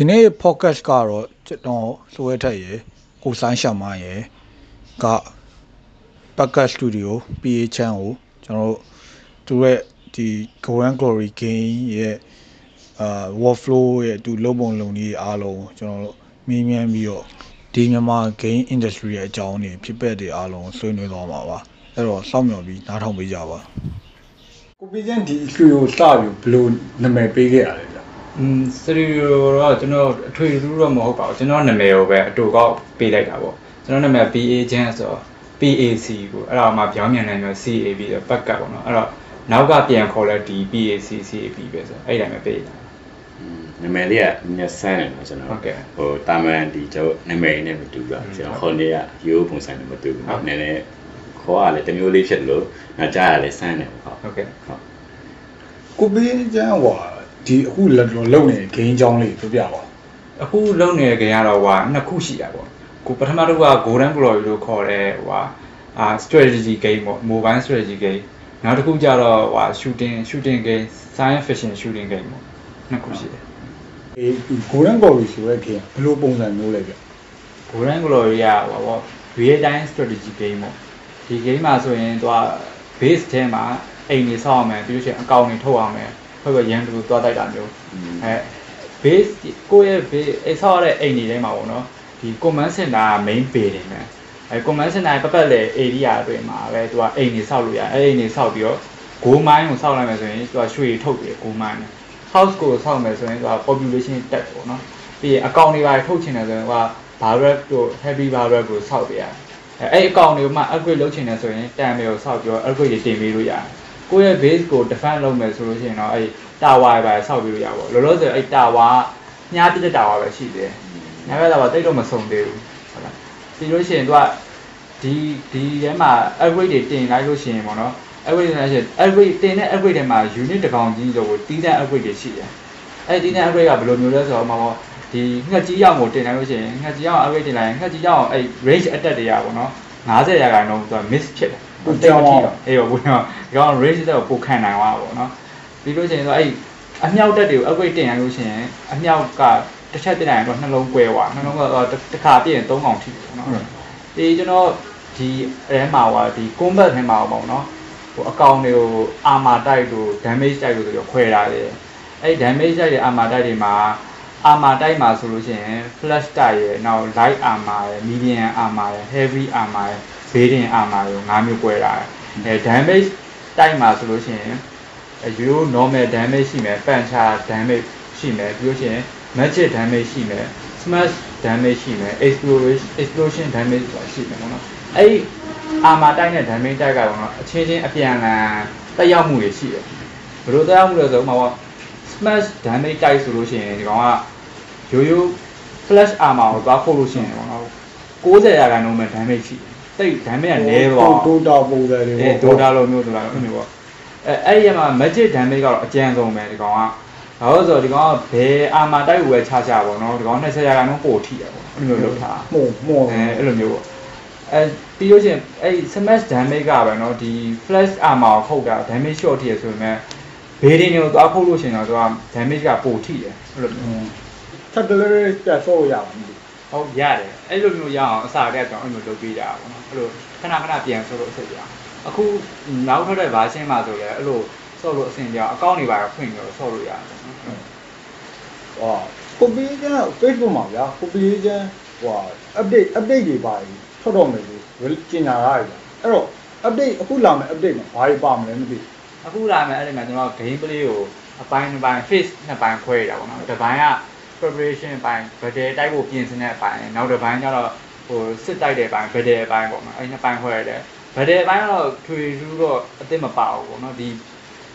ဒီနေ့ podcast ကတော့ကျွန်တော်စွဲထက်ရယ်ကိုဆိုင်းရှမရယ်က podcast studio PA channel ကိုကျွန်တော်တို့သူရဲ့ဒီ Grand Glory Game ရဲ့အာ workflow ရဲ့သူလုံးပုံလုံးကြီးအားလုံးကိုကျွန်တော်တို့မြင်းမြန်းပြီးတော့ဒီမြန်မာ game industry ရဲ့အကြောင်းတွေဖြစ်ပျက်တွေအားလုံးဆွေးနွေးသွားမှာပါအဲ့တော့စောင့်မျှော်ပြီးနားထောင်ပေးကြပါကိုပီကျန်ဒီ studio စပြီးဘယ်လိုနာမည်ပေးခဲ့ရလဲဗျ อืมစတူဒီယိုတော့ကျွန်တော်အထွေထူးတော့မဟုတ်ပါဘူးကျွန်တော်နာမည်ကိုပဲအတူကောက်ပေးလိုက်တာပေါ့ကျွန်တော်နာမည် BA ချင်းဆိုတော့ PAC ကိုအဲ့ဒါမှပြောင်းမြန်နေမျိုး CA ပြီးတော့ back up ပေါ့နော်အဲ့တော့နောက်ကပြန်ခေါ်လဲဒီ PAC CAP ပဲဆိုအဲ့ဒီတိုင်းပဲပေးတာနာမည်လေးကမျက်စမ်းတယ်နော်ကျွန်တော်ဟုတ်ကဲ့ဟိုတာမန်ဒီကျွန်တော်နာမည်နဲ့မတူပါဘူးကျွန်တော်ဟိုနေ့ကရိုးပုံစံနဲ့မတူဘူးဟုတ်နည်းနည်းခေါ်ရလဲတစ်မျိုးလေးဖြစ်လို့နောက်ကြားရလဲစမ်းတယ်ဟုတ်ဟုတ်ကဲ့ဟုတ်ကိုပီကျန်ဟွာ ဒီအခုလက်တော်လုံနေတဲ့ game အကြောင်းလေးပြောပြပါအခုလုံနေတဲ့ game ကတော့ဟိုနှစ်ခုရှိတာပေါ့ကိုပထမတစ်ခုက Golden Glory လို့ခေါ်တဲ့ဟိုဟာအာ strategy game ပေါ့ mobile strategy game နောက်တစ်ခုကျတော့ဟိုဟာ shooting shooting game science fiction shooting game ပေါ့နှစ်ခုရှိတယ်အေးဒီ Golden Glory ဆိုတဲ့ game ဘယ်လိုပုံစံမျိုးလဲဗျ Golden Glory ကဟိုပေါ့ real time strategy game ပေါ့ဒီ game မှာဆိုရင်သူက base ထဲမှာအိမ်တွေဆောက်ရမယ်ပြီးလို့ရှိရင်အကောင့်တွေထုတ်ရမယ် ဟုတ်ကဲ့ရန်တူသွားတိုက်တာမျိုးအဲ base ကိုယ့်ရဲ့ base အဲဆောက်ရတဲ့အိမ်တွေထဲမှာပေါ့နော်ဒီ command center က main building ပဲအဲ command center ရဲ့ပတ်ပတ်လေ area အတွင်းမှာပဲသူကအိမ်တွေဆောက်လို့ရအဲအိမ်တွေဆောက်ပြီးတော့ gold mine ကိုဆောက်လိုက်မယ်ဆိုရင်သူကရွှေထုတ်တယ် gold mine နဲ့ house ကိုဆောက်မယ်ဆိုရင်သူက population တက်ပေါ့နော်ပြီးရင်အကောင့်တွေပါထုတ်ချင်တယ်ဆိုရင်ဟိုက barrack တို့ heavy barrack ကိုဆောက်ပြရတယ်အဲအဲ့အကောင့်တွေကိုမှ upgrade လုပ်ချင်တယ်ဆိုရင်တန်မျိုးကိုဆောက်ပြီးတော့ upgrade တွေတင်ပေးလို့ရတယ် ကိုယ့်ရဲ့ base ကို defend လုပ်မယ်ဆိုလို့ရှိရင်တော့အဲ့ tower တွေပါဆောက်ပြီးလို့ရပါဘောလောလောဆယ်အဲ့ tower ကညှားပြတဲ့ tower ပဲရှိသေးတယ်ညှားပြတဲ့ tower တိတ်တော့မဆုံးသေးဘူးဟုတ်လားပြီးလို့ရှိရင်သူကဒီဒီထဲမှာ upgrade တွေတင်လိုက်လို့ရှိရင်ပေါ့နော် upgrade တင်လိုက်ရှင် upgrade တင်တဲ့ upgrade ထဲမှာ unit တစ်ကောင်ကြီးဆိုကိုတီးတဲ့ upgrade တွေရှိတယ်အဲ့ဒီတီးတဲ့ upgrade ကဘယ်လိုမျိုးလဲဆိုတော့မှာပေါ့ဒီငှက်ကြီးရောက်ကိုတင်လိုက်လို့ရှိရင်ငှက်ကြီးရောက် upgrade တင်လိုက်ရင်ငှက်ကြီးရောက်အဲ့ range attack တွေကပေါ့နော်90ရာခိုင်နှုန်းသူက miss ဖြစ်တယ် အေးဟုတ်ဘူးနော်ဒီကောင် range တက်ကိုပိုခံနိုင်သွားပါပေါ့နော်ပြီးလို့ရှိရင်ဆိုအဲ့အမြောက်တက်တွေကို upgrade တင်လိုက်လို့ရှိရင်အမြောက်ကတစ်ချက်တင်လိုက်ရင်တော့နှလုံးကွဲသွားနှလုံးကတော့တစ်ခါပြည့်ရင်၃កောင်ထိတယ်ပေါ့နော်ဒီကျွန်တော်ဒီအဲမှာဟိုဒီ combat ထဲမှာပေါ့နော်ဟိုအကောင်တွေကို armor type တို့ damage type တို့ဆိုပြီးခွဲထားတယ်အဲ့ damage type တွေ armor type တွေမှာ armor type မှာဆိုလို့ရှိရင် flash type ရယ်နောက် light armor ရယ် medium armor ရယ် heavy armor ရယ် bearing armor ရယ်၅မျိုးကွဲထားတယ်အဲ damage type မှာဆိုလို့ရှိရင်အဲရိုး normal damage ရှိမယ် puncher damage ရှိမယ်ပြီးလို့ရှိရင် magic damage ရှိမယ် smash damage ရှိမယ် explosion explosion damage ဆိုတာရှိမယ်ပေါ့နော်အဲ့ဒီ armor type နဲ့ damage type ကပေါ့နော်အချင်းချင်းအပြန်အလှန်တက်ရောက်မှုတွေရှိတယ်ဘယ်လိုတက်ရောက်မှုလဲဆိုတော့ဥပမာပေါ့ smash damage တိုက်ဆိုလို့ရှိရင်ဒီကောင်ကရိုးရိုး flash armor ကိုသွားခုတ်လို့ရှိရင်ပေါ့နော်90ရာခိုင်နှုန်းပဲ damage ရှိတယ် တိတ်ဒဏ်မဲ့ကနဲသွားဒိုတာပုံစံတွေပေါ့ဒေါတာလိုမျိုးဆိုတာအဲ့လိုပေါ့အဲအဲ့ဒီမှာ magic damage ကတော့အကျဉ်းဆုံးပဲဒီကောင်ကဘာလို့ဆိုတော့ဒီကောင်ကဘယ်အာမတိုက်ဝယ်ချချပေါ့နော်ဒီကောင်20ရာခိုင်နှုန်းပိုထိရပေါ့အဲ့လိုမျိုးလုပ်ထားမှုမှုအဲအဲ့လိုမျိုးပေါ့အဲပြီးလို့ချင်းအဲ့ smash damage ကပဲနော်ဒီ flash armor ကိုခုတ်တာ damage short ထိရဆိုပေမဲ့ဘေးဒင်းတွေကိုသွားခုတ်လို့ရှင်တော့သူက damage ကပိုထိတယ်အဲ့လိုမျိုးသက်ကလေးတက်ဖို့ရအောင်ဟုတ်ရတယ်အဲ့လိုမျိုးရအောင်အစာကက်တော့အဲ့လိုလုပ်ပေးတာပေါ့ အဲ့လိုခဏခဏပြန်ဆိုလို့အဆင်ပြေအောင်အခုနောက်ထွက်တဲ့ version မှာဆိုလည်းအဲ့လိုဆော့လို့အဆင်ပြေအောင်အကောင့်တွေပါဖွင့်ပြီးတော့ဆော့လို့ရတယ်ပေါ့နော်ဟောကိုပီကျန် Facebook မှာဗျာကိုပီကျန်ဟွာ update update တွေပါထွက်တော့မယ်လို့ကျင်ညာရတယ်ဗျအဲ့တော့ update အခုလာမယ် update မှာဘာတွေပါမလဲမသိအခုလာမယ်အဲ့ဒီမှာကျွန်တော် game play ကိုအပိုင်းတစ်ပိုင်း face နှစ်ပိုင်းခွဲရတာပေါ့နော်တစ်ပိုင်းက preparation အပိုင်း battle တိုက်ဖို့ပြင်ဆင်တဲ့အပိုင်းနောက်တစ်ပိုင်းကျတော့ ဟိုစစ်တိုက်တဲ့အပိုင်း battle အပိုင်းပေါ့နော်အဲ့ဒီနှစ်ပိုင်းခွဲရတယ် battle အပိုင်းကတော့ထွေထူးတော့အစ်စ်မပါဘူးပေါ့နော်ဒီ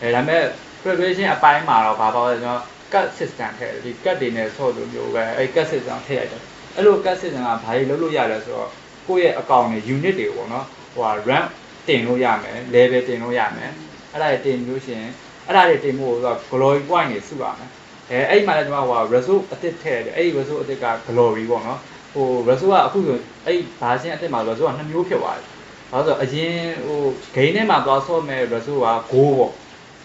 အဲဒါပေမဲ့ preparation အပိုင်းမှာတော့ဘာပေါ့လဲကျွန်တော် cut system ထည့်တယ်ဒီ cut တွေနဲ့ဆော့လို့မျိုးပဲအဲ့ cut system ထည့်လိုက်တယ်အဲ့လို cut system ကဘာတွေလုပ်လို့ရလဲဆိုတော့ကိုယ့်ရဲ့အကောင့်တွေ unit တွေပေါ့နော်ဟိုဟာ rank တင်လို့ရမယ် level တင်လို့ရမယ်အဲ့ဒါတွေတင်လို့ရှိရင်အဲ့ဒါတွေတင်ဖို့ဆိုတော့ glory point တွေစုရမယ်အဲအဲ့ဒီမှာလည်းကျွန်တော်ဟို result အသစ်ထည့်တယ်အဲ့ဒီ result အသစ်က glory ပေါ့နော် ဟို result ကအခုဆိုအဲ့ဒီ version အသစ်မှာ result ကနှစ်မျိုးဖြစ်သွားတယ်ဘာလို့ဆိုတော့အရင်ဟို game ထဲမှာသွားဆော့မဲ့ result က5ပေါ့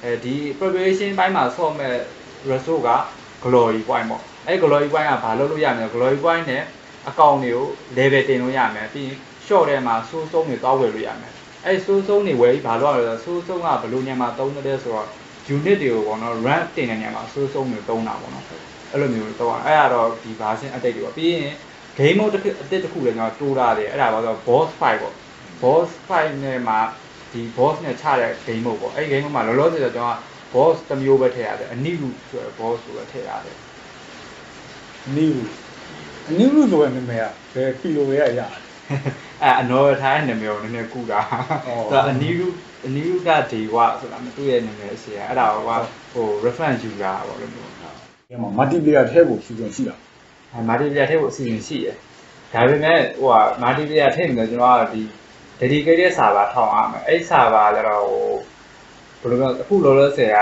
အဲဒီ preparation ဘိုင်းမှာဆော့မဲ့ result က glory point ပေါ့အဲ့ glory point ကဘာလုပ်လို့ရမလဲ glory point နဲ့အကောင့်တွေကို level တင်လို့ရမယ်ပြီးရင် short ထဲမှာ source ဆုံးတွေတောက်ဝယ်လို့ရမယ်အဲ့ source ဆုံးတွေဝယ်ပြီးဘာလုပ်ရလဲဆိုတော့ source ဆုံးကဘယ်လိုညမှာသုံးတယ်ဆိုတော့ unit တွေကိုပေါ့နော် run တင်တဲ့ညမှာ source ဆုံးတွေသုံးတာပေါ့နော်အဲ့လိုမျိုးတော့အဲ့ဒါတော့ဒီ version update တွေပေါ့ပြီးရင် game mode တစ်ခုအသစ်တစ်ခုလည်းကျွန်တော်တိုးထားတယ်အဲ့ဒါပါဆိုတော့ boss fight ပေါ့ boss fight နဲ့မှာဒီ boss နဲ့ချတဲ့ game mode ပေါ့အဲ့ game mode မှာလောလောဆယ်တော့ကျွန်တော် boss တစ်မျိုးပဲထည့်ရတယ်အနိလူဆိုတဲ့ boss ကိုပဲထည့်ရတယ်နီးဘူးအနီးဘူးဆိုတဲ့နာမည်ကဘယ်ကီလိုရဲ့ရတယ်အဲအနော်ထားတဲ့နာမည်ကိုနည်းနည်းကူတာအော်သူကအနီလူအနီလူကဒေဝဆိုတာမတွေ့ရဲ့နာမည်အစီအဲ့ဒါကဟို reference ယူတာပေါ့လို့မျိုးဒီမှာ multiplayer ထဲဖို့စီစဉ်ရှိတာအဲ မာတီပီယာထည့်ဖို့အစီအစဉ်ရှိတယ်ဒါပေမဲ့ဟိုကမာတီပီယာထည့်နေတယ်ကျွန်တော်ကဒီ dedicated server ထောင်ရမယ်အဲ့ server လည်းတော့ဟိုဘယ်လိုပြောအခုလောလောဆယ်က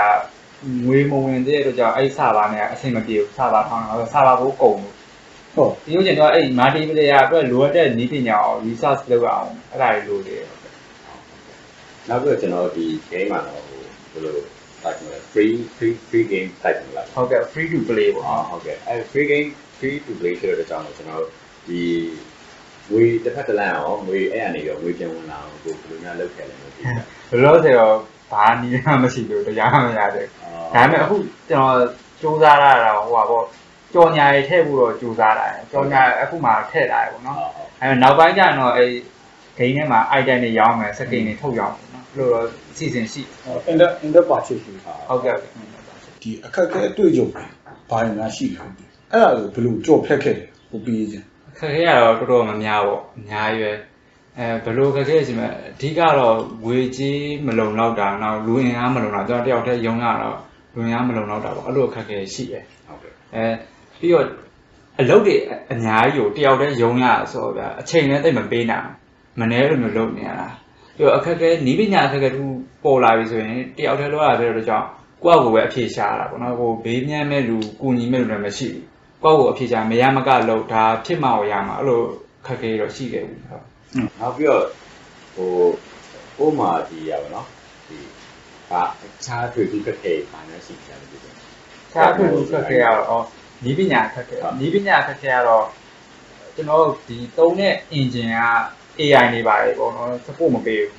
ငွေမဝင်တဲ့အတွက်ကြောင့်အဲ့ server နဲ့အဆင်မပြေဘူး server ထောင်တာဆို server ကိုကုန်လို့ဟုတ်ဒီလိုကျင်တော့အဲ့မာတီပီယာအတွက်လိုအပ်တဲ့နည်းပညာကို research လုပ်ရအောင်အဲ့ဒါတွေလိုတယ်နောက်ပြီးတော့ကျွန်တော်ဒီ game မှာတော့ဟိုဘယ်လိုတိုက်မလဲ free free free game တိုက်မလားဟုတ်ကဲ့ free to play ပေါ့အော်ဟုတ်ကဲ့အဲ free game free to play ဆိုတဲ့အကြောင်းကိုကျွန်တော်ဒီငွေတစ်ဖက်တစ်လမ်းအောင်ငွေအဲ့အနေရောငွေပြန်ဝင်လာအောင်ကိုဘယ်လိုများလုပ်ခဲ့လဲမသိဘူးဘယ်လိုဆိုတော့ဘာနည်းမှမရှိလို့တရားမှမရတဲ့ဒါပေမဲ့အခုကျွန်တော်စူးစမ်းရတာဟိုပါပေါ့ကြော်ညာရေးထည့်ဖို့တော့စူးစမ်းလာတယ်ကြော်ညာအခုမှထည့်လာတယ်ပေါ့နော်အဲနောက်ပိုင်းကျတော့အဲဂိမ်းထဲမှာ item တွေရောင်းမယ်စကင်တွေထုတ်ရောင်းမယ်နော်အဲ့လိုတော့အစီအစဉ်ရှိ inter inter purchase ရှိတာဟုတ်ကဲ့ဒီအခက်အခဲအတွေ့အကြုံတွေဘာတွေများရှိလဲ အဲ့ဒါကိုဘယ်လိုကြော်ဖြတ်ခဲ့လဲဟိုပြီးချင်းခက်ခဲရတော့တော်တော်မများပေါ့အများရွယ်အဲဘယ်လိုခက်ခဲရှိမလဲအဓိကတော့ငွေကြီးမလုံလောက်တာနောက်လူအင်အားမလုံတာကျွန်တော်တယောက်တည်းရုံးရတော့လူအင်အားမလုံလောက်တာပေါ့အဲ့လိုအခက်ခဲရှိတယ်ဟုတ်ကဲ့အဲပြီးတော့အလုပ်တွေအများကြီးကိုတယောက်တည်းရုံးရဆိုတော့ဗျာအချိန်လည်းတိတ်မပေးနိုင်ဘူးမနှဲလိုမျိုးလုပ်နေရတာပြီးတော့အခက်အခဲနီးပညာအခက်အခဲတစ်ခုပေါ်လာပြီဆိုရင်တယောက်တည်းလုပ်ရတဲ့တော့ကြောင့်ကိုယ့်အကိုပဲအဖြေရှာရတာပေါ့နော်ဟိုဘေးမြန်းမဲ့လူကူညီမဲ့လူလည်းမရှိဘူး ကိုယ့်ကိုအဖြေရှာမရမကလို့ဒါဖြစ်မှောရမှာအဲ့လိုခက်ခဲတော့ရှိခဲ့ဘူးဟုတ်နောက်ပြီးတော့ဟိုဥမာဒီရပါတော့ဒီအာအခြားတွေ့ပြီးခက်ခဲပါနေရှိတယ်ဒီလိုခြားခုခက်ခဲရတော့နီးပညာခက်ခဲနီးပညာခက်ခဲရတော့ကျွန်တော်ဒီသုံးတဲ့ engine က AI နေပါတယ်ပေါ့နော် support မပေးဘူး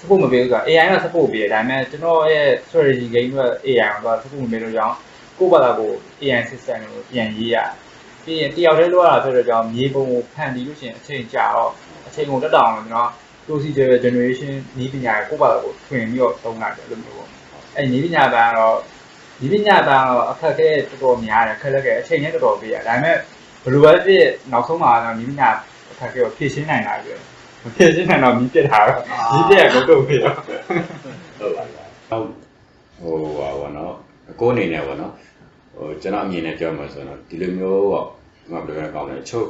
support မပေးဘူးဆိုတာ AI က support ပေးတယ်ဒါပေမဲ့ကျွန်တော်ရဲ့ strategy game က AI ကိုတော့ support မပေးလို့ကြောင်းကိုယ့်ဘာသာကို AI system ကိုပြန်ရေးရပြီးရင်တယောက်တည်းလောက်ရတာဆိုတော့ကြောင်းမြေပုံကိုဖန်တီးလို့ရှိရင်အချိန်ကြာတော့အချိန်ကိုတက်တောင်ကျွန်တော် procedure generation နည်းပညာကိုကိုယ့်ဘာသာကိုထွင်ပြီးတော့သုံးလိုက်တယ်လို့မျိုးပေါ့အဲနည်းပညာဘန်ကတော့နည်းပညာဘန်ကတော့အခက်အခဲတော်တော်များတယ်ခက်လက်ခဲအချိန်နဲ့တော်တော်ပေးရဒါပေမဲ့ဘယ်လိုပဲဖြစ်နောက်ဆုံးမှာတော့နည်းပညာအခက်အခဲကိုဖြည့်ရှင်းနိုင်တာကြည့်မဖြည့်ရှင်းနိုင်တော့မြည်ပြစ်တာတော့မြည်ပြက်ကတော့ဖြစ်တော့ဟုတ်ပါလားဟုတ်ဟိုပါဘောနော်ကိုယ်အနေနဲ့ပေါ့နော် ဟိုကျွန်တော်အမြင်နဲ့ပြောမှာဆိုတော့ဒီလိုမျိုးပေါ့ဒီမှာဘယ်လိုလဲကောင်းလဲချုပ်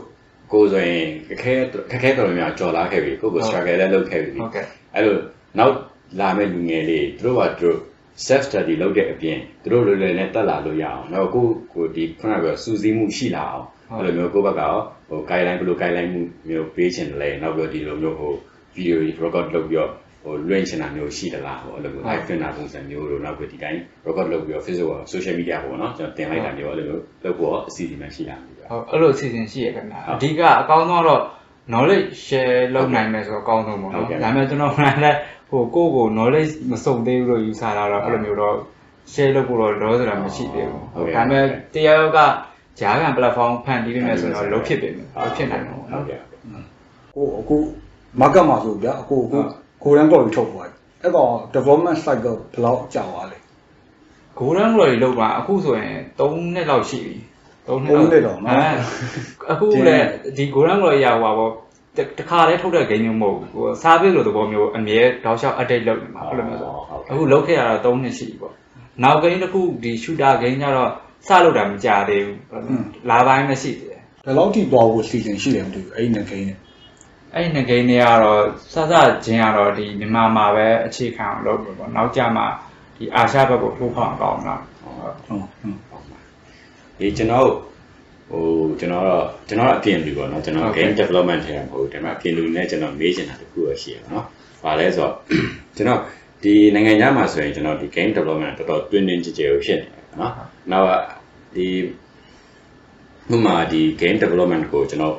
ကိုယ်ဆိုရင်ခက်ခဲခက်ခဲတော်များကြော်လာခဲ့ပြီကိုယ့်ကို struggle လည်းလုပ်ခဲ့ပြီဟုတ်ကဲ့အဲ့လိုနောက်လာမဲ့လူငယ်လေးသူတို့ကသူတို့ self study လုပ်တဲ့အပြင်သူတို့လွယ်လွယ်နဲ့တက်လာလို့ရအောင်နောက်ကိုကိုဒီခုနကပြောစူးစီးမှုရှိလာအောင်အဲ့လိုမျိုးကိုယ့်ဘက်ကရောဟို guideline ဘယ်လို guideline မှုမျိုးပေးချင်တယ်လဲနောက်ပြီးဒီလိုမျိုးဟို video record လုပ်ပြီးတော့ ဟိုလွှင့်ချင်တာမျိုးရှိသလားဟိုအဲ့လိုမျိုး live filmer ပုံစံမျိုးတို့နောက်ပြီးဒီတိုင်း record လုပ်ပြီးတော့ Facebook ရော social media ပေါ့နော်ကျွန်တော်တင်လိုက်တာမျိုးအဲ့လိုမျိုးလုပ်ဖို့အစီအစဉ်မှရှိလားမသိဘူးဟုတ်အဲ့လိုအစီအစဉ်ရှိရခင်ဗျာအဓိကအကောင်းဆုံးတော့ knowledge share လုပ်နိုင်မယ်ဆိုတော့အကောင်းဆုံးပေါ့နော်ဒါပေမဲ့ကျွန်တော်ကလည်းဟိုကိုယ့်ကို knowledge မစုံသေးဘူးလို့ယူဆတာတော့အဲ့လိုမျိုးတော့ share လုပ်ဖို့တော့လောဆိုတာမရှိသေးဘူးဒါပေမဲ့တရားကဂျားကန် platform ဖန်တီးပေးမယ်ဆိုတော့လုံးဖြစ်ပြီလုံးဖြစ်နိုင်တယ်ပေါ့ဟုတ်နော်ကဲ့ကိုအခု market မှာဆိုဗျာအခုအခု ကိုရန်ကော်ပြီးထုတ်သွားတယ်အဲ့ကောင် development cycle ဘယ်လောက်ကြာသွားလဲ golden glory လောက်တာအခုဆိုရင်3နှစ်လောက်ရှိပြီ3နှစ်သုံးနှစ်တော့နော်အဲအခုလည်းဒီ golden glory ရဟိုပါပေါ့တခါတည်းထုတ်တဲ့ game မျိုးမဟုတ်ဘူးဟို service လိုသဘောမျိုးအမြဲတောက်လျှောက် update လုပ်နေမှာအဲ့လိုမျိုးဆိုအခုလုပ်ခဲ့ရတော့3နှစ်ရှိပြီပေါ့နောက် game တစ်ခုဒီ shooter game ကျတော့စလုပ်တာမကြသေးဘူးလာပိုင်းမရှိသေးတယ်ဘယ်လောက်ထိသွားဖို့စီစဉ်ရှိတယ်မသိဘူးအဲ့ဒီနှစ်ကိန်းနဲ့ အဲ့ဒီ game တွေကတော့စစချင်းကတော့ဒီမြန်မာမှာပဲအခြေခံအောင်လုပ်ပြီပေါ့နောက်ကြမှာဒီအာရှဘက်ကိုထိုးဖောက်အောင်ကောင်းတာဟုတ်ဟုတ်ဒီကျွန်တော်ဟိုကျွန်တော်တော့ကျွန်တော်အပြင်လူပေါ့နော်ကျွန်တော် game development ထဲမှာမဟုတ်ဘူးဒါပေမဲ့အပြင်လူနဲ့ကျွန်တော်မေးချင်တာတခုရရှိရပါတော့။ဘာလဲဆိုတော့ကျွန်တော်ဒီနိုင်ငံခြားမှာဆိုရင်ကျွန်တော်ဒီ game development တော်တော်တွင်းတွင်းကြည်ကြဲဖြစ်နေတယ်နော်။နောက်ကဒီဥပမာဒီ game development ကိုကျွန်တော်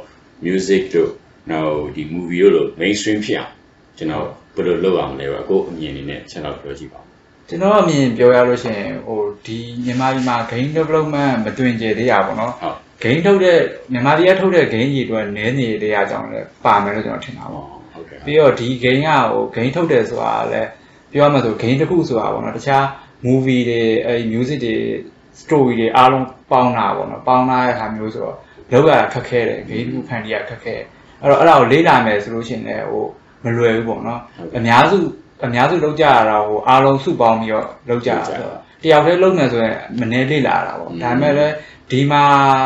music တို့ နောက်ဒီ movie တို့လို mainstream ဖြစ်အောင်ကျွန်တော်ဘယ်လိုလုပ်အောင်လဲပေါ့အခုအမြင်အနေနဲ့ချက်တော့ပြောကြည့်ပါဦးကျွန်တော်အမြင်ပြောရလို့ရှိရင်ဟိုဒီမြန်မာပြည်မှာ game development မတွင်ကျသေးရပါတော့ဟုတ် game ထုတ်တဲ့မြန်မာပြည်ကထုတ်တဲ့ game ကြီးတွေနည်းနေသေးရကြောင်းလည်းပါမယ်လို့ကျွန်တော်ထင်တာပေါ့ဟုတ်ကဲ့ပြီးတော့ဒီ game ကဟို game ထုတ်တယ်ဆိုတာလည်းပြောရမှာဆို game တစ်ခုဆိုတာပေါ့နော်တခြား movie တွေအဲဒီ music တွေ story တွေအားလုံးပေါင်းတာပေါ့နော်ပေါင်းထားတဲ့ဟာမျိုးဆိုတော့လောက်ရတာခက်ခဲတယ် game တစ်ခုဖန်တီးရခက်ခဲ အဲ့တော့အဲ့ဒါကိုလေ့လာမယ်ဆိုလို့ရှိရင်လည်းဟိုမလွယ်ဘူးပေါ့နော်အများစုအများစုလောက်ကြရတာဟိုအားလုံးစုပေါင်းပြီးတော့လောက်ကြတာဆိုတော့တယောက်တည်းလုံးမယ်ဆိုရင်မနေလေ့လာတာပေါ့ဒါပေမဲ့လည်းဒီမှာ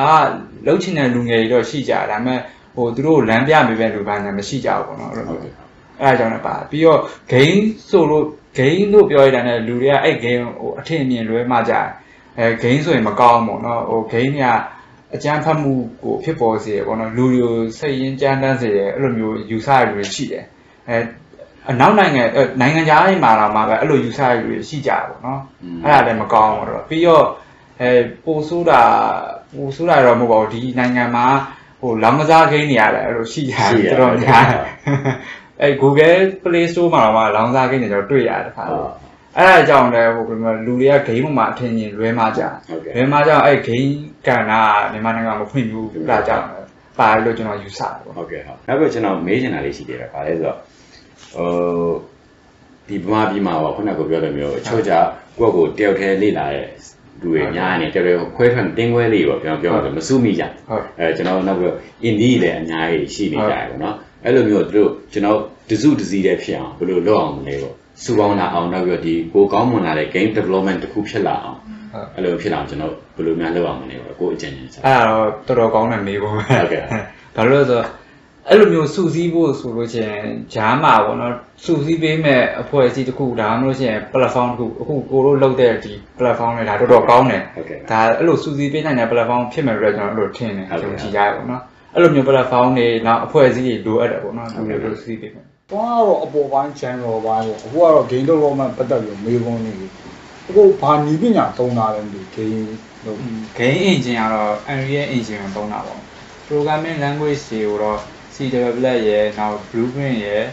ကလှုပ်ချင်တဲ့လူငယ်တွေတော့ရှိကြတယ်ဒါပေမဲ့ဟိုသူတို့လမ်းပြပေးပဲလူပန်းလည်းမရှိကြဘူးပေါ့နော်အဲ့လိုဟုတ်မျိုးကဲ့အဲ့ဒါကြောင့်လည်းပါပြီးတော့ game ဆိုလို့ game လို့ပြောရတဲ့နဲ့လူတွေကအဲ့ game ဟိုအထင်အမြင်လွဲမှကြတယ်အဲ game ဆိုရင်မကောင်းဘူးပေါ့နော်ဟို game က အကြမ်းဖက်မှုကိုဖြစ်ပေါ်စေရပေါ့နော်လူတွေကိုစိတ်ရင်းကြမ်းတမ်းစေရအဲ့လိုမျိုးယူဆရလူတွေရှိတယ်အဲအနောက်နိုင်ငံအဲနိုင်ငံခြားတွေမှာတော့မှပဲအဲ့လိုယူဆရလူတွေရှိကြတယ်ပေါ့နော်အဲ့ဒါလည်းမကောင်းဘူးတော့ပြီးတော့အဲပိုဆိုးတာပိုဆိုးတာတော့မဟုတ်ပါဘူးဒီနိုင်ငံမှာဟိုလောင်းကစား game တွေရတယ်အဲ့လိုရှိကြတယ်တော်တော်များတယ်အဲ Google Play Store မှာတော့မှလောင်းစားကိန်းတွေကျွန်တော်တွေ့ရတယ်တစ်ခါဟုတ်လို့ အဲ့ဒါကြောင့်လည်းဟိုဘယ်လိုလူတွေက game ပေါ်မှာအထင်ကြီးလွဲမှာကြဟုတ်ကဲ့လွဲမှာကြအဲ့ game ကန်တာမြန်မာနိုင်ငံမှာမဖွင့်ဘူးလာကြတယ်ပါတယ်လို့ကျွန်တော်ယူဆတယ်ပေါ့ဟုတ်ကဲ့ဟုတ်နောက်ပြီးကျွန်တော်မေးချင်တာလေးရှိသေးတယ်ဗာလဲဆိုတော့ဟိုဒီဗမာပြည်မှာပေါ့ခုနကပြောတဲ့မျိုးအချို့ကြကိုယ့်ကိုတယောက်တည်းလေ့လာတဲ့လူတွေများနေတယောက်တည်းခွဲထွက်တင်းခွဲလေးပေါ့ကျွန်တော်ပြောရလို့မစုမိကြဟုတ်အဲကျွန်တော်နောက်ပြီးတော့ indie လည်းအများကြီးရှိနေကြတယ်ပေါ့နော်အဲ့လိုမျိုးတို့ကျွန်တော်တစုတစည်းတည်းဖြစ်အောင်ဘယ်လိုလုပ်အောင်မလဲပေါ့ စုပေါင်းလာအောင်နောက်ပြီးတော့ဒီကိုကောင်းမွန်လာတဲ့ game development တစ်ခုဖြစ်လာအောင်ဟုတ်အဲ့လိုဖြစ်လာအောင်ကျွန်တော်ဘယ်လိုများလုပ်အောင်မလဲပေါ့ကိုအကျဉ်းချင်းစားအဲ့ဒါတော့တော်တော်ကောင်းတဲ့မေးခွန်းပဲဟုတ်ကဲ့ဘာလို့လဲဆိုတော့အဲ့လိုမျိုးစုစည်းဖို့ဆိုလို့ချင်းဂျားမှာပေါ့နော်စုစည်းပေးမဲ့အဖွဲ့အစည်းတစ်ခုဒါမှမဟုတ်ရှင် platform တစ်ခုအခုကိုတို့လုပ်တဲ့ဒီ platform တွေဒါတော်တော်ကောင်းတယ်ဟုတ်ကဲ့ဒါအဲ့လိုစူးစီးပေးနိုင်တဲ့ platform ဖြစ်မယ်လို့ကျွန်တော်အဲ့လိုထင်တယ်ဟုတ်ကဲ့ကျွန်တော်ကြည့်ရတယ်ပေါ့နော် အဲ့လိုမျိုး platform တွေနောက်အဖွဲ့အစည်းတွေလိုအပ်တယ်ပေါ့နော်ဟုတ်လူကဲ့တွေလိုစူးစီးပေးမယ်တော့ကတော့အပေါ်ပိုင်း channel ပိုင်းပေါ့အခုကတော့ game development ပတ်သက်ပြီးမေးခွန်းနေအခုဘာနီးပညာသုံးတာလဲမသိဘူး game လို့ game engine ကတော့ Unreal Engine ကိုသုံးတာပေါ့ programming language တွေကိုတော့ C++ ရဲ့နောက် Blueprint ရဲ့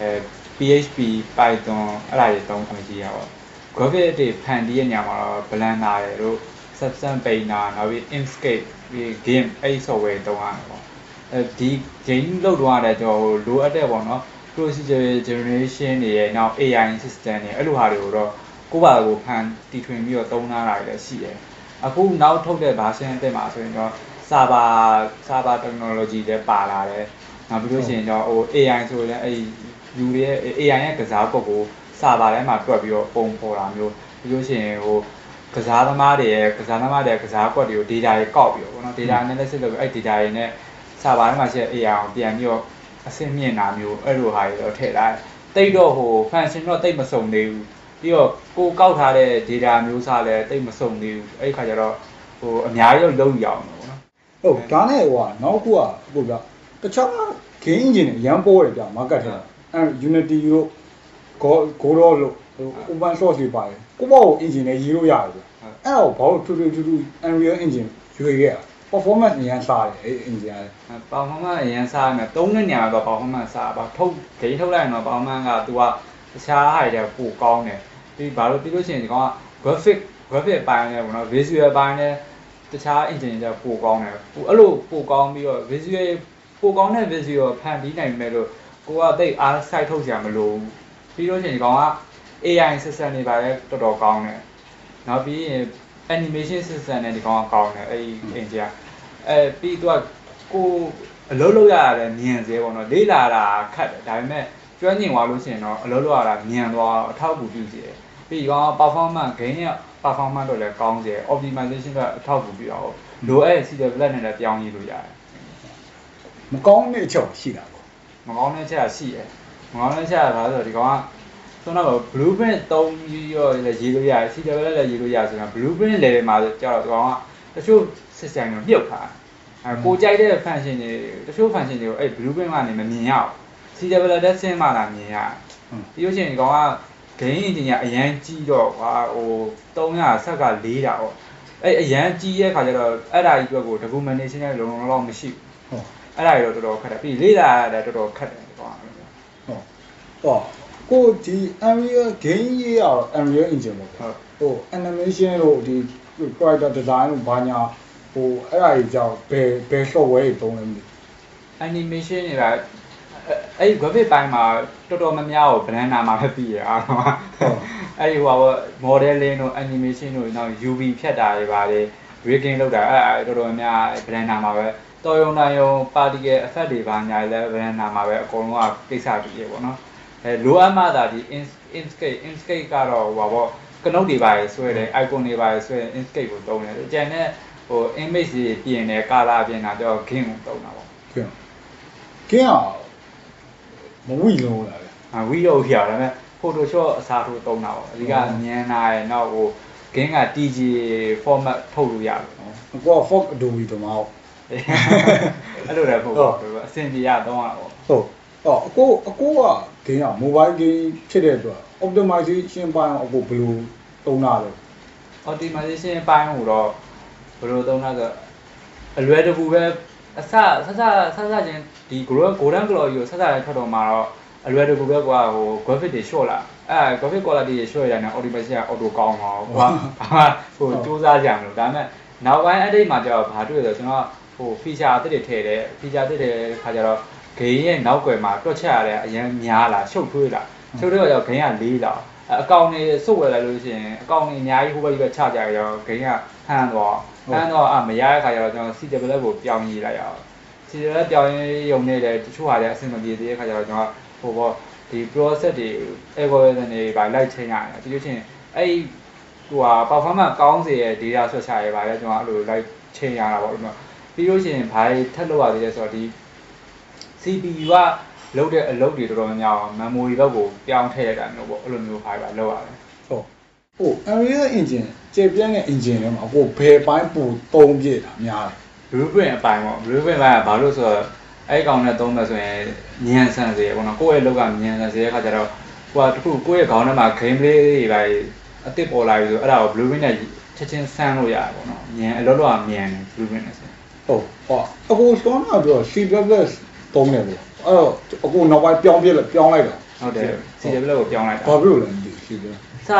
အဲ PHP Python အဲ့ဒါတွေသုံးအောင်ကြည့်ရပါတော့ graphic တွေဖန်တီးရညမှာတော့ Blender တွေတို့ Substance Painter နောက်ပြီး Inkscape ပြီး game အဲ့ဒီ software သုံးရတယ်ပေါ့အဲ ဒီ game လောက်တော့ရတယ်ကျွန်တော်လိုအပ်တဲ့ပေါ့နော် procedure generation တွေရဲ့နောက် AI system တွေအဲ့လိုဟာတွေကိုတော့ကိုယ့်ဘာသာကိုဖန်တီထွင်ပြီးတော့သုံးထားတာတွေလည်းရှိတယ်အခုနောက်ထုတ်တဲ့ version အသစ်မှာဆိုရင်တော့ server server technology တွေပါလာတယ်နောက်ပြီးလို့ရှိရင်တော့ဟို AI ဆိုရင်လည်းအဲ့ဒီလူတွေရဲ့ AI ရဲ့ကစားကွက်ကို server ထဲမှာတွက်ပြီးတော့ပုံပေါ်တာမျိုးပြီးလို့ရှိရင်ဟိုကစားသမားတွေရဲ့ကစားသမားတွေရဲ့ကစားကွက်တွေကို data တွေကောက်ပြီးတော့ဗောနော် data analysis လုပ်ပြီးအဲ့ data တွေနဲ့ server ထဲမှာရှိတဲ့ AI ကိုပြန်ပြီးတော့အဆင့်မြင့်တာမျိုးအဲ့လိုဟာတွေတော့ထည့်လိုက်တိတ်တော့ဟို function တော့တိတ်မစုံသေးဘူးပြီးတော့ကိုကောက်ထားတဲ့ data မျိုးစားလည်းတိတ်မစုံသေးဘူးအဲ့ဒီခါကျတော့ဟိုအများကြီးတော့လုံးရအောင်တော့ဗောနော်ဟုတ်ဒါနဲ့ဟိုကနောက်ခုကဟိုကတခြား game engine တွေရမ်းပေါ်တယ်ဗျ market ထဲအဲ Unity တို့ Go Godot လို့ဟို open source တွေပါတယ်ကိုပေါ့ကို engine နဲ့ရေးလို့ရတယ်ဗျအဲ့တော့ဘာလို့ထူးထူးထူးထူး Unreal engine ရွေးခဲ့ရ performance အရင်စားတယ်အဲ့ engine ရတယ်ပေါင်မမအရင်စားရမယ်သုံးတဲ့နေရာမှာပေါင်မမစားပါထုတ်ဂိမ်းထုတ်လိုက်ရင်တော့ပေါင်မက तू ကတခြားဟာတွေပိုကောင်းတယ်ပြီးဘာလို့ပြီးလို့ရှိရင်ဒီကောင်က graphic graphic ပိုင်းနဲ့ပေါ့နော် visual ပိုင်းနဲ့တခြား engine တွေပိုကောင်းတယ်ပိုအဲ့လိုပိုကောင်းပြီးတော့ visual ပိုကောင်းတဲ့ visual ဖန်တီးနိုင်မဲ့လို့ကိုကတိတ်အား site ထုတ်စရာမလိုဘူးပြီးလို့ရှိရင်ဒီကောင်က AI system တွေပါလဲတော်တော်ကောင်းတယ်နောက်ပြီးရင် animation system နဲ့ဒီကောင်ကကောင်းတယ်အဲ့ဒီ engine ကအဲပြီးတော့ကိုအလုပ်လုပ်ရတာလည်းမြင်စေပေါ့နော်လေးလာတာခက်တယ်ဒါပေမဲ့ကျွမ်းကျင်သွားလို့ရှိရင်တော့အလုပ်လုပ်ရတာမြန်သွားအထောက်အကူပြုစေတယ်ပြီးတော့ performance gain ရဲ့ performance တော့လည်းကောင်းစေတယ် optimization တော့အထောက်အကူပြုအောင်လိုအပ် C develop နဲ့လည်းပြောင်းရည်လို့ရတယ်မကောင်းတဲ့အချက်ရှိတာပေါ့မကောင်းတဲ့ချက်ကရှိတယ်မကောင်းတဲ့ချက်ကဘာလဲဆိုတော့ဒီကောင်က ဆိုတော့ blueprint သုံးပြီးတော့လည်းရေးလို့ရတယ် C develop လည်းရေးလို့ရတယ်ဆိုတော့ blueprint level မှာကျတော့ဒီကောင်ကတချို့ system ကိုမြုပ်ထားတယ်အဲကိုကြိုက်တဲ့ function တွေတချို့ function တွေကိုအဲ့ blueprint ကနေမမြင်ရအောင် C develop တက်ဆင်းမှလာမြင်ရတယ်ပြီးလို့ရှိရင်ဒီကောင်က game engine ကအရန်ကြီးတော့ဟာဟို300ဆက်က4တာပေါ့အဲ့အရန်ကြီးရဲ့ခါကျတော့အဲ့ဒါကြီးအတွက်ကို documentation နဲ့လုံလုံလောက်မရှိဘူးဟုတ်အဲ့ဒါကြီးတော့တော်တော်ခက်တယ်ပြီးလေ့လာရတယ်တော်တော်ခက်တယ်ကွာဟုတ်ဟော ကိုဒီ Unreal game ရေးရတော့ Unreal Engine ပေါ့ဟုတ်ဟို animation တို့ဒီ character design တို့ဘာညာဟိုအဲ့ဒါကြီးကြောင့်ဘယ်ဘယ် software တွေသုံးလဲမသိ animation တွေကအဲ့ဒီ graphic ပိုင်းမှာတော်တော်များများကို blender မှာပဲပြီးရအားလုံးကအဲ့ဒီဟိုဟာ modeling တို့ animation တို့နောက် UV ဖြတ်တာတွေပါတယ် rigging လုပ်တာအဲ့အဲ့တော်တော်များများ blender မှာပဲတော်ရုံတိုင်းရုံ particle effect တွေပါညာလည်း blender မှာပဲအကုန်လုံးကကိစ္စတည်းရေပေါ့နော် အဲလိုအပ်မှသာဒီ inkscape inkscape ကတော့ဟိုပါပေါ့ကနုတ်တွေပါရဆွဲတယ် icon တွေပါရဆွဲတယ် inkscape ကိုသုံးတယ်အကျန်တဲ့ဟို image တွေပြင်တယ် color ပြင်တာတော့ game ကိုသုံးတာပေါ့ခင် game อ่ะမဝီလုံးလားဗျအာဝီတော့ပြရဒါပေမဲ့ Photoshop အစားထိုးသုံးတာပေါ့အဓိကမြန်လာရယ်နောက်ဟို game က TG format ထုတ်လို့ရတယ်အကော Fog Adobe တမောက်အဲ့လိုလည်းမဟုတ်ဘူးအဆင်ပြေရတော့တာပေါ့ဟုတ် ဟောအကိုအကိုက game อ่ะ mobile game ဖြစ်တဲ့အတွက် optimization ပိုင်းအကိုဘယ်လိုသုံးတာလဲ optimization အပိုင်းဟိုတော့ဘယ်လိုသုံးလဲဆိုအလွယ်တကူပဲအစဆဆဆဆချင်းဒီ golden glory ကိုဆဆရထွက်တော့မှာတော့အလွယ်တကူပဲကွာဟို graphic တွေ short လာအဲ graphic quality တွေ short ရတဲ့ optimization က auto ကောင်းတော့ကွာဟိုစူးစမ်းကြမလို့ဒါပေမဲ့နောက်ပိုင်း edit မှာကျတော့ဘာတွေ့လဲဆိုတော့ကျွန်တော်ဟို feature အသစ်တွေထည့်တယ် feature အသစ်တွေခါကျတော့ game ရဲ့နောက်ွယ်မှာတွက်ချက်ရတဲ့အရင်များလာရှုပ်ထွေးလာရှုပ်ထွေးတော့ game ကလေးလာအကောင်တွေစုပ်ဝယ်လိုက်လို့ရှိရင်အကောင်တွေအများကြီးဟိုဘက်ကြီးပဲချကြရော game ကဟန်းတော့ဟန်းတော့အမရတဲ့ခါကျတော့ကျွန်တော် CW ကိုပြောင်းရေးလိုက်ရအောင် CW ပြောင်းရေးရုံနဲ့တချို့ဟာလည်းအဆင်မပြေသေးတဲ့ခါကျတော့ကျွန်တော်ဟိုပေါ့ဒီ process တွေ algorithm တွေပါလိုက်ချိန်ရတယ်ဒီလိုချင်းအဲ့ဟိုဟာ performance ကောင်းစေတဲ့ data ဆွဲချရပါလေကျွန်တော်အဲ့လိုလိုက်ချိန်ရတာပေါ့လို့ပြီးလို့ရှိရင်ဘာထပ်လုပ်ရသေးလဲဆိုတော့ဒီ CPU ကလုပ်တဲ့အလုပ်တွေတော်တော်များများ memory ဘက်ကိုပြောင်းထည့်ရတာမျိုးပေါ့အဲ့လိုမျိုးဟာပါလုပ်ရတယ်ဟုတ်ဟို Unreal Engine ကျေပြန့်တဲ့ engine ထဲမှာအကိုဘယ်ပိုင်းပူသုံးပြတာများလဲ blueprint အပိုင်းပေါ့ blueprint ပိုင်းကဘာလို့ဆိုတော့အဲ့ကောင်နဲ့သုံးမယ်ဆိုရင်ညံဆန်စေပေါ့နော်ကိုယ့်ရဲ့လောက်ကညံဆန်စေတဲ့ခါကျတော့ဟိုကတခုကိုယ့်ရဲ့ခေါင်းထဲမှာ game play တွေပါအစ်စ်ပေါ်လာပြီဆိုအဲ့ဒါကို blueprint နဲ့ချက်ချင်းဆန်းလို့ရတယ်ပေါ့နော်ညံအလောလောကမြန်တယ် blueprint နဲ့ဆန်းဟုတ်ဟောအကိုစောနာပြော C++ သုံးတယ်ဗျအဲ့တော့အကိုနောက်ပိုင်းပြောင်းပြလိုက်ပြောင်းလိုက်တာဟုတ်တယ် CW ကိုပြောင်းလိုက်တာဘာဖြစ်လို့လဲမသိဘူး C++ စ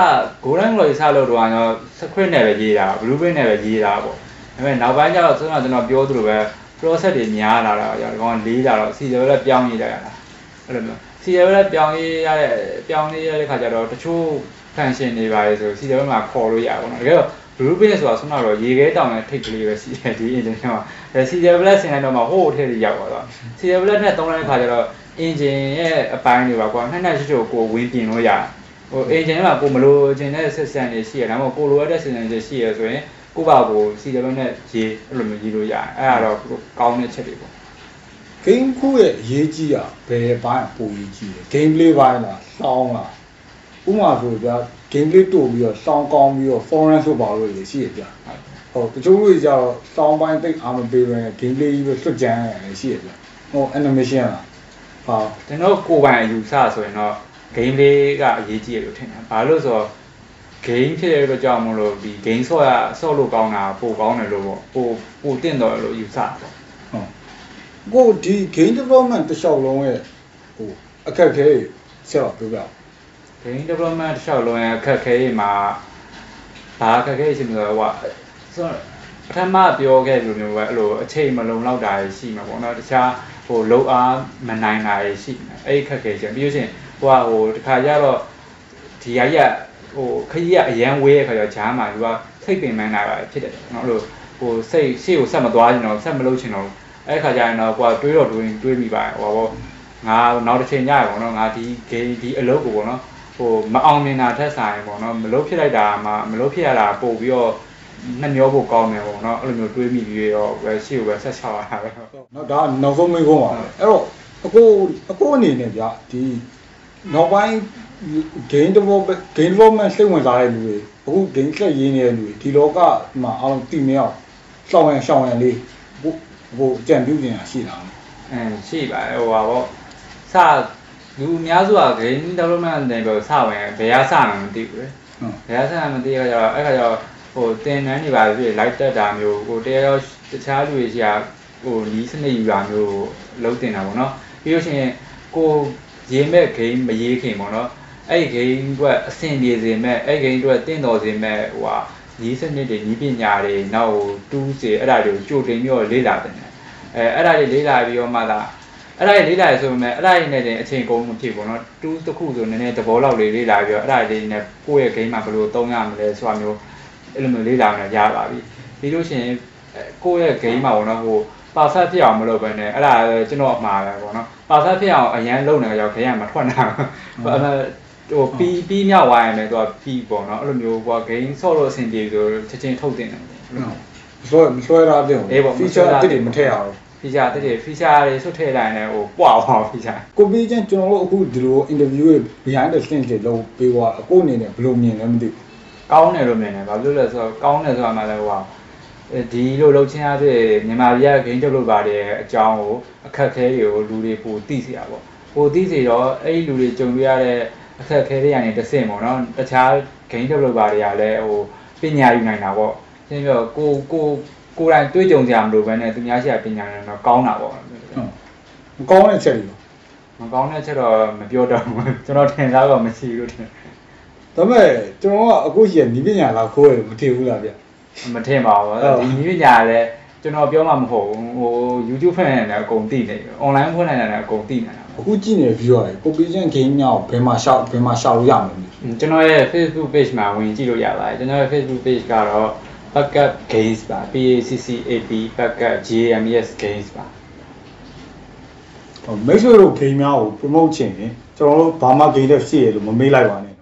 golden glory စလို့တော့ကျွန်တော် script နဲ့ပဲရေးတာ blueprint နဲ့ပဲရေးတာပေါ့ဒါပေမဲ့နောက်ပိုင်းကျတော့ဆုံးတော့ကျွန်တော်ပြောသလိုပဲ process တွေများလာတာကြောင့်ဒီကောင်လေးလာတော့ CW လည်းပြောင်းရေးလိုက်ရတာအဲ့လိုမျိုး CW လည်းပြောင်းရေးရတဲ့ပြောင်းရေးရတဲ့ခါကျတော့တချို့ function တွေပါလေဆို CW မှာခေါ်လို့ရပါတော့တကယ်တော့ blueprint ဆိုတာဆုံးတော့ရေခဲတောင်နဲ့ထိတ်ကလေးပဲရှိတယ်ဒီ engine မှာအဲ CW ဆင်လိုက်တော့မှဟိုးအထက်ကြီးရောက်သွားတော့ CW နဲ့သုံးလိုက်တဲ့ခါကျတော့ engine ရဲ့အပိုင်းတွေပါကွာနှစ်နှစ်ချို့ချို့ကိုဝင်ပြင်လို့ရတယ်ဟို agent မှာကိုမလို့ agent နဲ့ system တွေရှိရဒါမှမဟုတ်ကိုလိုရတဲ့ system တွေရှိရဆိုရင်ကိုပါကို C7 နဲ့ရေးအဲ့လိုမျိုးရေးလို့ရတယ်အဲ့ဒါတော့ကောင်းတဲ့ချက်တွေပေါ့ game ခုရဲ့အရေးကြီးတာဘယ်ပိုင်းကပိုရေးကြီးလဲ gameplay ပိုင်းလား sound လား ဥပမာဆိုကြ gameplay တိုးပြီးတော့ sound ကောင်းပြီးတော့ foreign ဆိုပါလို့လေရှိရပြဟုတ်တချို့လူတွေကြတော့ sound ပိုင်းတိတ်အားမပေးဘဲ gameplay ကြီးပဲစွတ်ကြမ်းရတယ်ရှိရပြဟို animation လားဟာကျွန်တော်ကိုယ်ပိုင်အယူဆဆိုရင်တော့ game လေးကအရေးကြီးတယ်လို့ထင်တယ်ဘာလို့ဆိုတော့ game ဖြစ်တဲ့အတွက်ကြောင့်မလို့ဒီ game ဆော့ရဆော့လို့ကောင်းတာပိုကောင်းတယ်လို့ပေါ့ပိုပိုတင့်တော်တယ်လို့ယူဆပေါ့ဟုတ်ကိုဒီ game development တစ်လျှောက်လုံးရဲ့ဟိုအခက်အခဲဆက်တော့ပြောပြ အောင် game development တစ်လျှောက်လုံးရဲ့အခက်အခဲတွေမှာဘာအခက်အခဲရှိမလဲဟိုကဆိုတော့ပထမပြောခဲ့လိုမျိုးပဲအဲ့လိုအချိန်မလုံလောက်တာရှိမှာပေါ့နော်တခြားဟိုလုံအားမနိုင်တာရှိနေအဲ့ဒီအခက်အခဲရှိပြီးလို့ရှိရင်ဟိုကဟိုတခါကျတော့ဒီရရဟိုခကြီးကအရန်ဝေးတဲ့ခါကျတော့ဂျားမှာသူကစိတ်ပင်ပန်းတာပဲဖြစ်တယ်နော်အဲ့လိုဟိုစိတ်ရှေ့ကိုဆက်မသွားချင်တော့ဆက်မလုပ်ချင်တော့အဲ့ခါကျရင်တော့ကိုကတွေးတော့တွေးတွေးမိပါတယ်ဟိုပေါ့ငါနောက်တစ်ချိန်ညရပေါ့နော်ငါဒီဂိမ်းဒီအလုပ်ကိုပေါ့နော် ဟိုမအောင်မြင်တာထက်ဆိုင်ပေါ့နော်မလုပ်ဖြစ်လိုက်တာမှမလုပ်ဖြစ်ရတာပို့ပြီးတော့နှမျောဖို့ကောင်းတယ်ပေါ့နော်အဲ့လိုမျိုးတွေးမိပြီးတော့ပဲရှေ့ကိုပဲဆက်ချောက်ရတာပဲနော်ဒါနောက်ဆုံးမေးခွန်းပါအဲ့တော့အကိုအကိုအနေနဲ့ဗျဒီနောက်ပိုင်း game development game development စိတ်ဝင်စားတဲ့လူတွေအခု game ဆက်ရင်းနေတဲ့လူတွေဒီလောကမှာအားလုံးတည်မြောက်ရှောင်းရန်ရှောင်းရန်လေးဟိုဟိုကြံပြုနေတာရှိတာအဲရှိပါတယ်ဟိုပါပေါ့စ လူအများစုက game development နဲ့ပြောစဝင်ဘယ်ရစမှမသိဘူးလေဟုတ်ဘယ်ရစမှမသိရကြတော့အဲ့ခါကျတော့ဟိုတင်နန်းတွေပါဖြစ်လိုက်တက်တာမျိုးဟိုတရားတခြားလူတွေရှိရာဟိုလီးစနစ်ယူတာမျိုးလုံးတင်တာပေါ့နော်ပြီးလို့ရှိရင်ကိုရေးမဲ့ game မရေးခင်ပေါ့နော်အဲ့ဒီ game အတွက်အဆင်ပြေစေမဲ့အဲ့ဒီ game အတွက်တင့်တော်စေမဲ့ဟိုဟာဒီစနစ်တွေဤပညာတွေနောက်တူးစေအဲ့ဒါတွေကိုကြိုတင်ပြီးတော့လေ့လာတင်တယ်အဲအဲ့ဒါတွေလေ့လာပြီးတော့မှသာ အဲ့ဒါကြီးလေးလာရဆိုပေမဲ့အဲ့ဒါကြီးနဲ့တင်အချိန်ကုန်မှဖြစ်ပေါ့နော်2တခုဆိုနည်းနည်းသဘောလောက်လေးလေးလာပြီးတော့အဲ့ဒါကြီးနဲ့ကိုယ့်ရဲ့ game မှာဘယ်လိုသုံးရမလဲဆိုတာမျိုးအဲ့လိုမျိုးလေးလာမှရပါပြီပြီးလို့ရှိရင်ကိုယ့်ရဲ့ game မှာပေါ့နော်ဟိုပါဆက်ဖြစ်အောင်မလုပ်ဘဲနဲ့အဲ့ဒါကျွန်တော်အမှားပဲပေါ့နော်ပါဆက်ဖြစ်အောင်အရန်လုံနေရောခရံမထွက်နိုင်ဘူးဟိုပီးပီးမြောက်ဝိုင်းရမယ်သူကပီးပေါ့နော်အဲ့လိုမျိုးဟို game ဆော့လို့အဆင်ပြေဆိုချက်ချင်းထုတ်တင်တယ်မစွဲမစွဲရတဲ့ feature အစ်တွေမထည့်အောင် feature တက်တယ် feature တွေဆွတ်ထည့်လိုက်ရင်လည်းဟိုပွားသွား feature ကိုပြီးချင်းကျွန်တော်တို့အခုဒီလို interview ရဲ့ behind the scenes တွေလုပ်ပေးသွားအခုအနေနဲ့ဘယ်လိုမြင်လဲမသိဘူးကောင်းတယ်လို့မြင်တယ်ဘာလို့လဲဆိုတော့ကောင်းတယ်ဆိုတာမှလည်းဟိုဟာဒီလိုလှုပ်ချင်းအားဖြင့်မြန်မာပြည်က game developer တွေရဲ့အကြောင်းကိုအခက်အခဲတွေကိုလူတွေပိုသိစေတာပေါ့ပိုသိစေတော့အဲ့ဒီလူတွေကြုံရတဲ့အခက်အခဲတွေကနေတစ်ဆင့်ပေါ့နော်တခြား game developer တွေကလည်းဟိုပညာယူနိုင်တာပေါ့ရှင်းပြောကိုကို ကိုယ်တိုင်တွေးကြုံကြမလို့ပဲနဲ့သူများရှိတဲ့ပညာတွေတော့ကောင်းတာပေါ့ဟုတ်မကောင်းတဲ့ချက်တွေမကောင်းတဲ့ချက်တော့မပြောတော့ဘူးကျွန်တော်ထင်သားတော့မရှိဘူးထင်ဒါပေမဲ့ကျွန်တော်ကအခုရှိရနီးပညာလာခိုးရတယ်မထင်ဘူးလားဗျမထင်ပါဘူးဟုတ်ဒီနည်းပညာလည်းကျွန်တော်ပြောမှမဟုတ်ဘူးဟို YouTube ဖွင့်နေတယ်အကုန်သိနေတယ် online ဖွင့်နေတယ်အကုန်သိနေတာအခုကြည့်နေတဲ့ viewer တွေကိုပြီးချင်း game ညောင်းဘယ်မှာရှောက်ဘယ်မှာရှောက်လို့ရမလဲမသိဘူးကျွန်တော်ရဲ့ Facebook page မှာဝင်ကြည့်လို့ရပါတယ်ကျွန်တော်ရဲ့ Facebook page ကတော့ backup games ပါ P A C C A P backup G A M E S games ပါဟိုမိတ်ဆွေတို့ game များကို promote ချင်ရင်ကျွန်တော်တို့ဘာမှ game တက်ရှိရလို့မမေးလိုက်ပါနဲ့